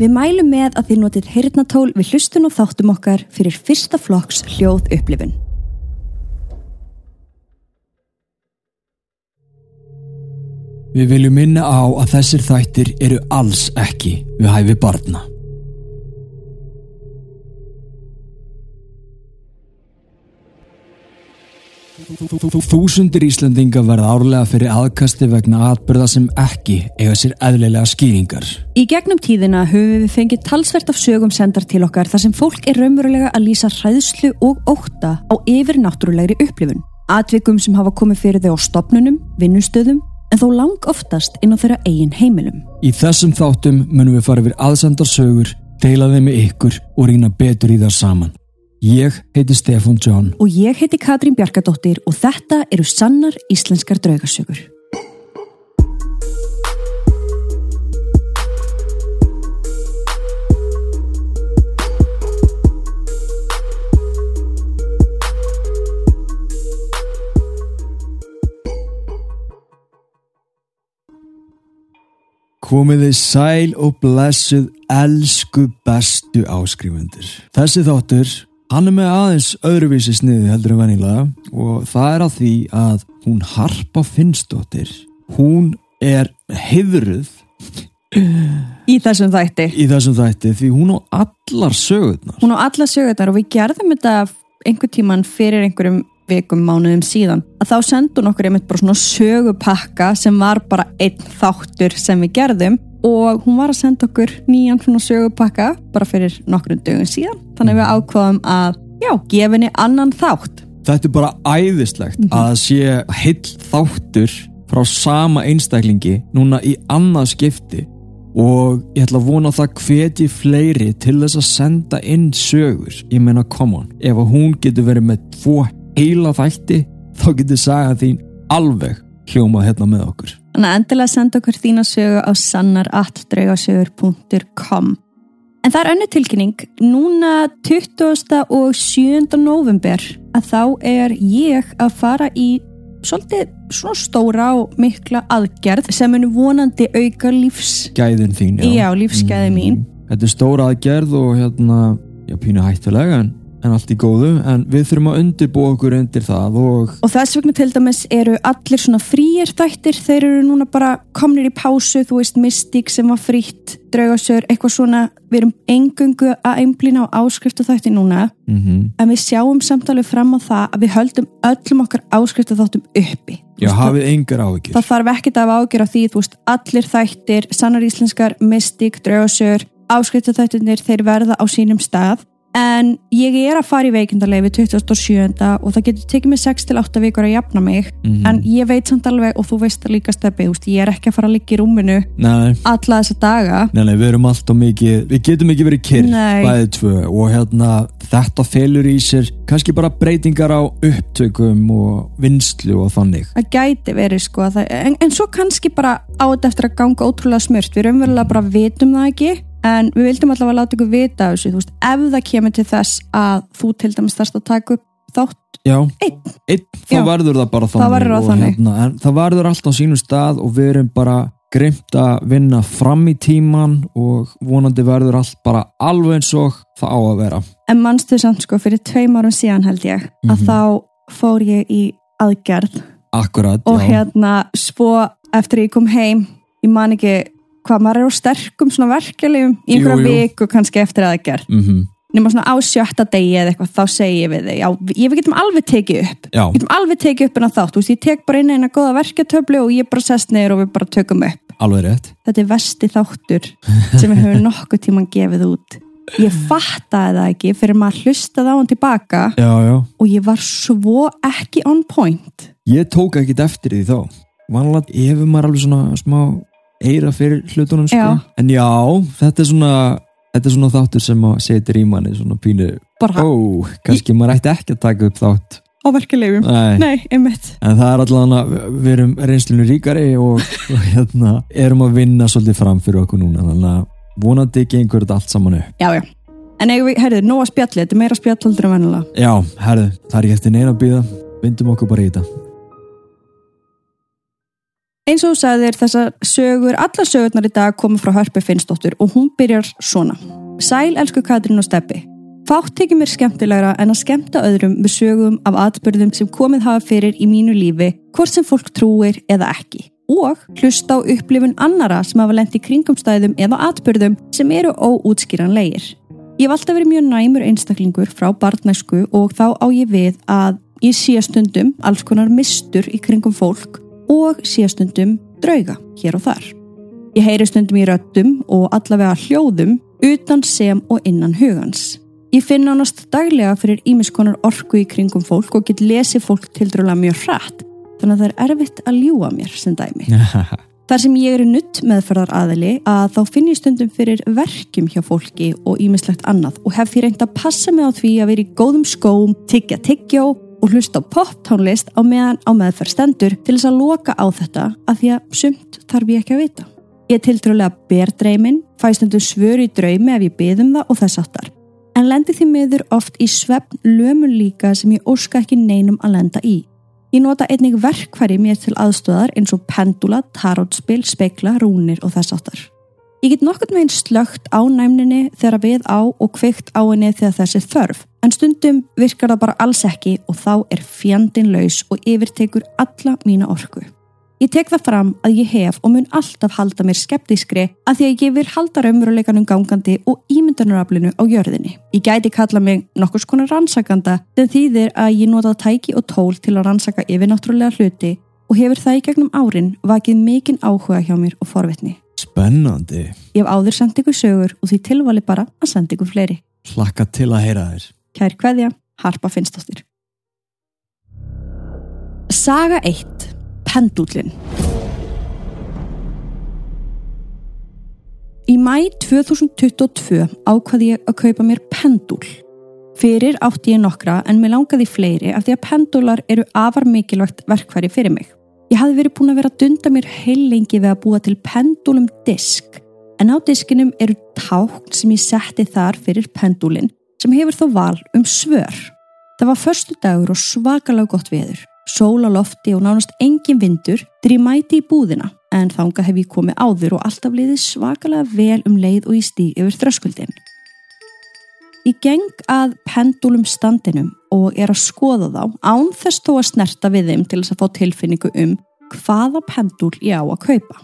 Við mælum með að þið notið heyrnatól við hlustun og þáttum okkar fyrir fyrsta flokks hljóð upplifun. Við viljum minna á að þessir þættir eru alls ekki við hæfi barna. Þúsundir Íslandinga verða árlega fyrir aðkasti vegna atbyrða sem ekki eiga sér eðlilega skýringar. Í gegnum tíðina höfum við fengið talsvert af sögum sendar til okkar þar sem fólk er raunverulega að lýsa hræðslu og óta á yfir náttúrulegri upplifun. Atvikum sem hafa komið fyrir þau á stopnunum, vinnustöðum, en þó lang oftast inn á þeirra eigin heimilum. Í þessum þáttum munum við fara yfir aðsendar sögur, deila þeim með ykkur og rýna betur í það saman. Ég heiti Stefán John. Og ég heiti Katrín Bjarkadóttir og þetta eru sannar íslenskar draugasögur. Komið þið sæl og blessuð elsku bestu áskrifundur. Þessi þáttur, hann er með aðeins öðruvísi sniði heldur en venilega og það er að því að hún Harpa Finnsdóttir, hún er heiðruð Í þessum þætti. í þessum þætti því hún á allar sögurnar. Hún á alla sögurnar og við gerðum þetta einhver tíman fyrir einhverjum vikum mánuðum síðan að þá sendi hún okkur einmitt bara svona sögupakka sem var bara einn þáttur sem við gerðum og hún var að senda okkur nýjan svona sögupakka bara fyrir nokkrum dögum síðan. Þannig að við ákvaðum að já, gefa henni annan þátt. Þetta er bara æðislegt að það sé heill þáttur frá sama einstaklingi núna í annað skipti. Og ég ætla að vona að það hveti fleiri til þess að senda inn sögur. Ég meina come on, ef að hún getur verið með tvo heila þætti þá getur saga þín alveg hljómað hérna með okkur Þannig að endilega senda okkur þína sögu á sannar.draugasögur.com En það er önnu tilkynning, núna 20. og 7. november að þá er ég að fara í svolítið svona stóra og mikla aðgerð sem er vonandi auka lífs, Gæðin þín, já já, lífsgæði mín. Þetta er stóra aðgerð og hérna já, pínu hættulega en, en allt í góðu en við þurfum að undirbúa okkur undir það og Og þess vegna til dæmis eru allir svona fríir þættir, þeir eru núna bara komnir í pásu, þú veist Mystic sem var frítt, draugasör, eitthvað svona, við erum engungu að einblýna á áskriftu þætti núna, mm en við sjáum samtalið fram á það að við höldum öllum okkar áskriftu þáttum uppi. Já, hafið engar áhyggjur Það þarf ekkert að hafa ágjör á því, þú veist, allir þættir, sannar íslenskar, Mystic, draugasör, áskriftu þættirnir, þeir verða á sínum stað. En ég er að fara í veikindarleifi 27. og það getur tekið mig 6-8 vikur að jafna mig Mhm. en ég veit samt alveg og þú veist það líka veist, ég er ekki að fara að liggja í rúminu Nei, alla þessa daga nei, nei, við mikið við getum ekki verið Nei. bæðið tvö og hérna þetta felur í sér kannski bara breytingar á upptökum og vinslu og þannig það gæti verið sko að það, en, en svo kannski bara á þetta eftir að ganga ótrúlega smurt við raunverulega bara vitum það ekki en við vildum allavega láta ykkur vita þessu veist, ef það kemur til þess að þú til dæmis þarst að taka upp þátt Já, einn, einn, þá Já. verður það bara þannig verður það og þannig. Hérna, en það verður allt á sínum stað og við erum bara grimt að vinna fram í tíman og vonandi verður allt bara alveg eins og það á að vera en mannstu samt sko fyrir tveim árum síðan held ég að Mhm. þá fór ég í aðgerð Akkurat, og já, hérna svo eftir ég kom heim ég man ekki hvað maður er á sterkum svona verkefliðum í einhverja Jú, jú. viku kannski eftir aðgerð. Mm nema svona á sjötta degi eða eitthvað þá segi ég við þig, já, ég við getum alveg tekið upp. Já, við getum alveg tekið upp en að þátt, þú veist, ég tek bara inn eina góða verketöflu og ég bara sest niður og við bara tökum upp. Alveg rétt. Þetta er vesti þáttur sem við höfum nokkuð tíman gefið út. Ég fattaði það ekki fyrir maður hlustaði á hann tilbaka Já, já, og ég var svo ekki on point. Ég tók ekkit eftir því þá. Vanlega hefur maður alveg svona smá eira fyrir hlutunum sko. Já. En já, þetta er svona Þetta er svona þáttur sem að setur í manni svona pínu, bara ó, kannski maður ætti ekki að taka upp þátt á verkefliðum Nei, nei, einmitt En það er allavega að við erum reynslunum ríkari og, og hérna, erum að vinna svolítið fram fyrir okkur núna þannig að vonandi gengur þetta allt saman upp. Já, já. En eigum við, herðu, nóga spjalli, þetta er meira spjall heldur en vennilega. Já, herðu, það er ekki eftir neina að býða, vindum okkur bara í þetta. Eins og þú sagðir þessar sögur, alla sögurnar í dag koma frá Hörpu Finnsdóttur og hún byrjar svona. Sæl elsku Katrín og Steppi. Fátt tekið mér skemmtilegra en að skemmta öðrum með sögum af atbyrðum sem komið hafa fyrir í mínu lífi, hvort sem fólk trúir eða ekki. Og hlusta á upplifun annara sem hafa lendt í kringumstæðum eða atbyrðum sem eru óútskýranlegir. Ég hef alltaf verið mjög næmur einstaklingur frá barnæsku og þá á ég við að ég sé stundum alls konar mistur í kringum fólk og sé stundum drauga hér og þar. Ég heyri stundum í röttum og allavega hljóðum utan sem og innan hugans. Ég finn ánast daglega fyrir ímiskonar orku í kringum fólk og get lesið fólk til dröla mjög hratt þannig að það er erfitt að ljúa mér sem dæmi. Þar sem ég eru nutt meðferðar aðili að þá finn ég stundum fyrir verkjum hjá fólki og ímislegt annað og hef því reynd að passa mig á því að vera í góðum skóm, tiggja tiggjó og hlusta á pop-tónlist á meðan á meðferð stendur til þess að loka á þetta að því að sumt þarf ég ekki að vita. Ég tiltrúlega berdreimin, fæ stundum svör í draumi ef ég byðum það og þess aftar. En lendi því miður oft í svefn lömun líka sem ég óska ekki neinum að lenda í. Ég nota einnig verkværi mér til aðstöðar eins og pendula, tarotspil, spekla, rúnir og þess aftar. Ég get nokkurn veginn slögt á næmninni þegar við á og kveikt á henni þegar þessi þörf, en stundum virkar það bara alls ekki og þá er fjandin laus og yfirtekur alla mína orku. Ég tek það fram að ég hef og mun alltaf halda mér skeptískri að því að ég vil halda raunveruleikanum gangandi og ímyndunaraflinu á jörðinni. Ég gæti kalla mig nokkurs konar rannsakanda þegar þýðir að ég nota tæki og tól til að rannsaka yfirnáttúrulega hluti og hefur það í gegnum árin vakið mikinn áhuga hjá mér og forvitni. Spennandi. Ég hef áður sendt ykkur sögur og því tilvali bara að senda ykkur fleiri. Hlakka til að heyra þér. Kær kveðja, Harpa Finnstóttir. Saga 1. Pendúlin. Í mæ 2022 ákvaði ég að kaupa mér pendúl. Fyrir átti ég nokkra en mér langaði fleiri af því að pendúlar eru afar mikilvægt verkværi fyrir mig. Ég hafði verið búin að vera að dunda mér heil lengi við að búa til pendulum disk en á diskinum eru tákn sem ég setti þar fyrir pendulin sem hefur þó val um svör. Það var förstu dagur og svakalega gott veður, sól á lofti og nánast engin vindur þegar ég mæti í búðina en þanga hef ég komið áður og alltaf liðið svakalega vel um leið og í stíg yfir þröskuldin. Ég geng að pendulum standinum og er að skoða þá án þess þó að snerta við þeim til þess að fá tilfinningu um hvaða pendul ég á að kaupa.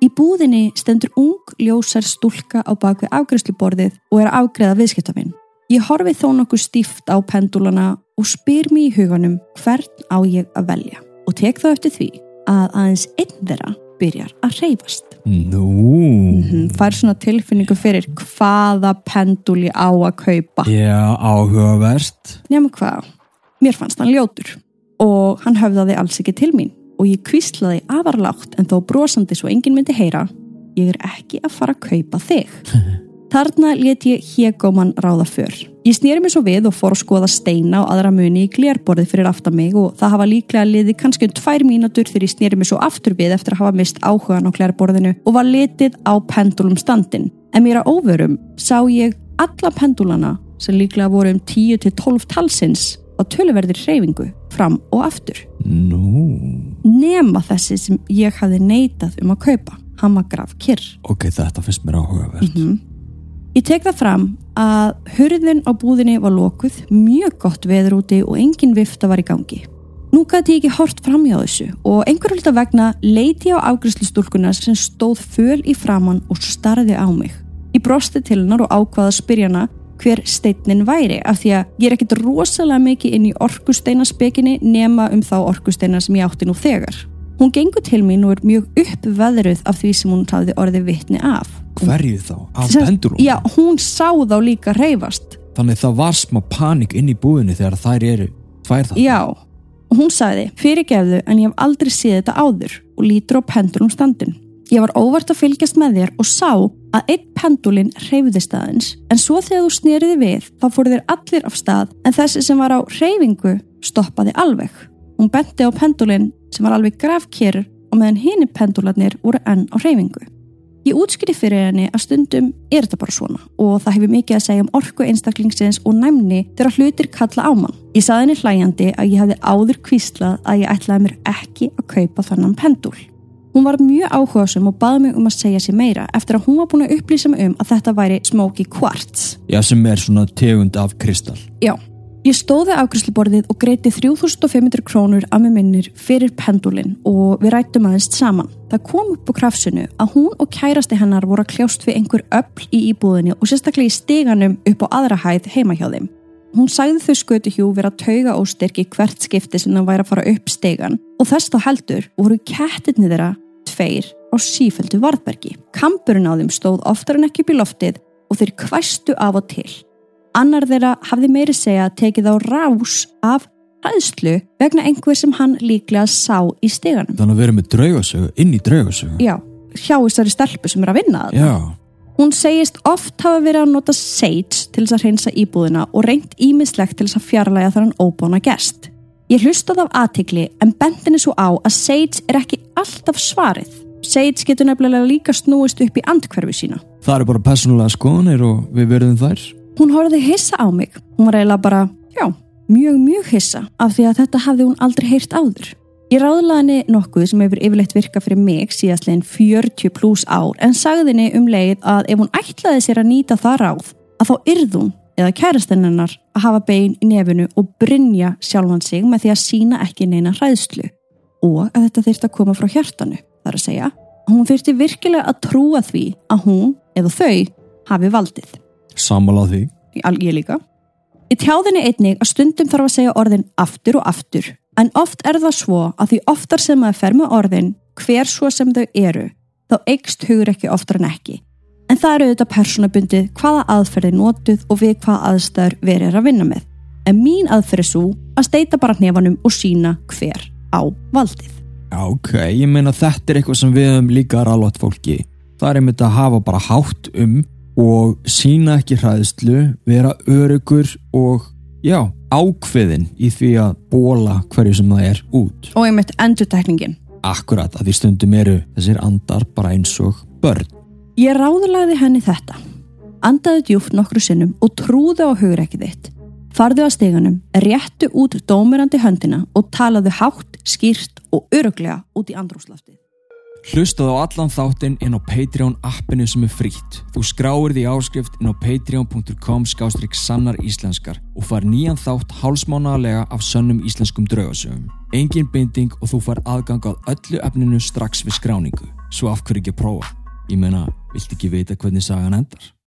Í búðinni stendur ung ljósar stúlka á bakvið afgriðsluborðið og er að afgreða viðskiptafinn. Ég horfi þó nokkuð stíft á pendulana og spyr mér í huganum hvern á ég að velja og tek þá eftir því að aðeins einn þeirra byrjar að reyfast. Nú. Mm -hmm. Fær svona tilfinningu fyrir hvaða pendul ég á að kaupa. Já, áhugavert. Nefnum hvað, mér fannst hann ljótur og hann höfðaði alls ekki til mín og ég kvíslaði afarlátt en þó brosandi svo enginn myndi heyra ég er ekki að fara að kaupa þig. Þarna let ég hégóman ráða för. Ég snýri mig svo við og fór að skoða steina og aðra muni í glérborðið fyrir aftan mig og það hafa líklega liðið kannski um tvær mínutur þegar ég snýri mig svo aftur við eftir að hafa mist áhugan á glérborðinu og var litið á pendulum standin. En mér að óverum sá ég alla pendulana sem líklega voru um 10-12 talsins á töluverðir hreyfingu fram og aftur. Nú. Nema þessi sem ég hafi neitað um að kaupa. Hann var graf kyrr. Ok, þetta finnst mér áhugavert. Mm -hmm. Ég tek það fram að hurðin á búðinni var lokuð, mjög gott veður úti og engin vifta var í gangi. Nú gæti ég ekki hort fram hjá þessu og einhver hluta vegna leiti ég á afgriðslustúlkunar sem stóð föl í framann og starði á mig. Ég brosti til hennar og ákvaða að spyrja hana hver steinin væri af því að ég er ekkit rosalega mikið inn í orkusteinaspekinni nema um þá orkusteina sem ég átti nú þegar. Hún gengur til mín og er mjög uppveðruð af því sem hún hafði orðið vitni af. Hverju þá? Sem- pendulum? Já, hún sá þá líka reyfast. Þannig það var smá panik inn í búðinni þegar þær eru tvær það. Já, og hún sagði, fyrirgefðu en ég hef aldrei séð þetta áður og lítur á pendulum standin. Ég var óvart að fylgjast með þér og sá að einn pendulin hreyfðist aðeins en svo þegar þú snýriði við þá fóru þér allir af stað en þessi sem var á hreyfingu stoppaði alveg. Hún benti á pendulin sem var alveg grafkerur og meðan hini pendularnir voru enn á hreyfingu. Ég útskýri fyrir henni að stundum er þetta bara svona og það hefur mikið að segja um orku einstaklingsins og næmni þegar hlutir kalla á mann. Ég saði henni hlæjandi að ég hefði áður kvíslað að ég ætlaði mér ekki að kaupa þannan pendul. Hún var mjög áhugasum og baði mig um að segja sér meira eftir að hún var búin að upplýsa mig um að þetta væri smoky quartz. Já, sem er svona tegund af kristall. Já, ég stóði afgriðsluborðið og greiti 3500 krónur af með minnir fyrir pendulin og við rættum aðeins saman. Það kom upp á krafsinu að hún og kærasti hennar voru að kljást við einhver öll í íbúðinni og sérstaklega í steganum upp á aðra hæð heima hjá þeim. Hún sagði þau skötu hjú vera tauga og styrki hvert skipti sem það væri að fara upp stegan og þess þá heldur voru kettinni þeirra tveir á sífældu varðbergi. Kampurinn á þeim stóð oftar en ekki upp í loftið og þeir kvæstu af og til. Annar þeirra hafði meiri segja tekið á rás af hæðslu vegna einhver sem hann líklega sá í steganum. Þannig að vera með draugasögu inn í draugasögu. Já, hjá þessari stelpu sem er að vinna það. Já. Hún segist oft hafa verið að nota sage til þess að hreinsa íbúðina og reynt ímislegt til þess að fjarlæga þar hann óbána gest. Ég hlustaði af aðtikli en bendinni svo á að sage er ekki alltaf svarið. Sage getur nefnilega líka snúist upp í andkverfi sína. Það eru bara personlega skoðanir og við verðum þær. Hún horfið hissa á mig. Hún var eiginlega bara, já, mjög, mjög hissa af því að þetta hafði hún aldrei heyrt áður. Ég ráðlaði henni nokkuð sem hefur yfirleitt virkað fyrir mig síðastlegin 40 pluss ár en sagði henni um leið að ef hún ætlaði sér að nýta það ráð að þá yrðum eða kærastenninnar að hafa bein í nefinu og brinja sjálfan sig með því að sína ekki neina hræðslu og að þetta þurfti að koma frá hjartanu þar að segja að hún þurfti virkilega að trúa því að hún eða þau hafi valdið. Sammála því. Ég líka. Ég tjáði henni einnig að stundum þarf að segja orðin aftur og aftur En oft er það svo að því oftar sem maður fer með orðin hver svo sem þau eru, þá eikst hugur ekki oftar en ekki. En það eru auðvitað persónabundið hvaða aðferði notuð og við hvaða aðstæður verið að vinna með. En mín aðferði svo að steita bara hnefanum og sína hver á valdið. Ok, ég meina þetta er eitthvað sem við höfum líka rálat fólki. Það er einmitt að hafa bara hátt um og sína ekki hræðslu, vera örugur og já, ákveðin í því að bóla hverju sem það er út. Og einmitt endurtekningin. Akkurat, að því stundum eru þessir andar bara eins og börn. Ég ráðurlagði henni þetta. Andaði djúft nokkru sinnum og trúði á hugreikið þitt. Farðu að steganum, réttu út dómirandi höndina og talaðu hátt, skýrt og öruglega út í andrúslafti Hlustaðu á allan þáttinn inn á Patreon appinu sem er frýtt. Þú skráir því áskrift inn á patreon.com skástrík sannar íslenskar og far nýjan þátt hálsmánaðalega af sönnum íslenskum draugasögum. Engin binding og þú far aðgang á öllu efninu strax við skráningu. Svo af hverju ekki að prófa? Ég meina, vilt ekki vita hvernig sagan endar?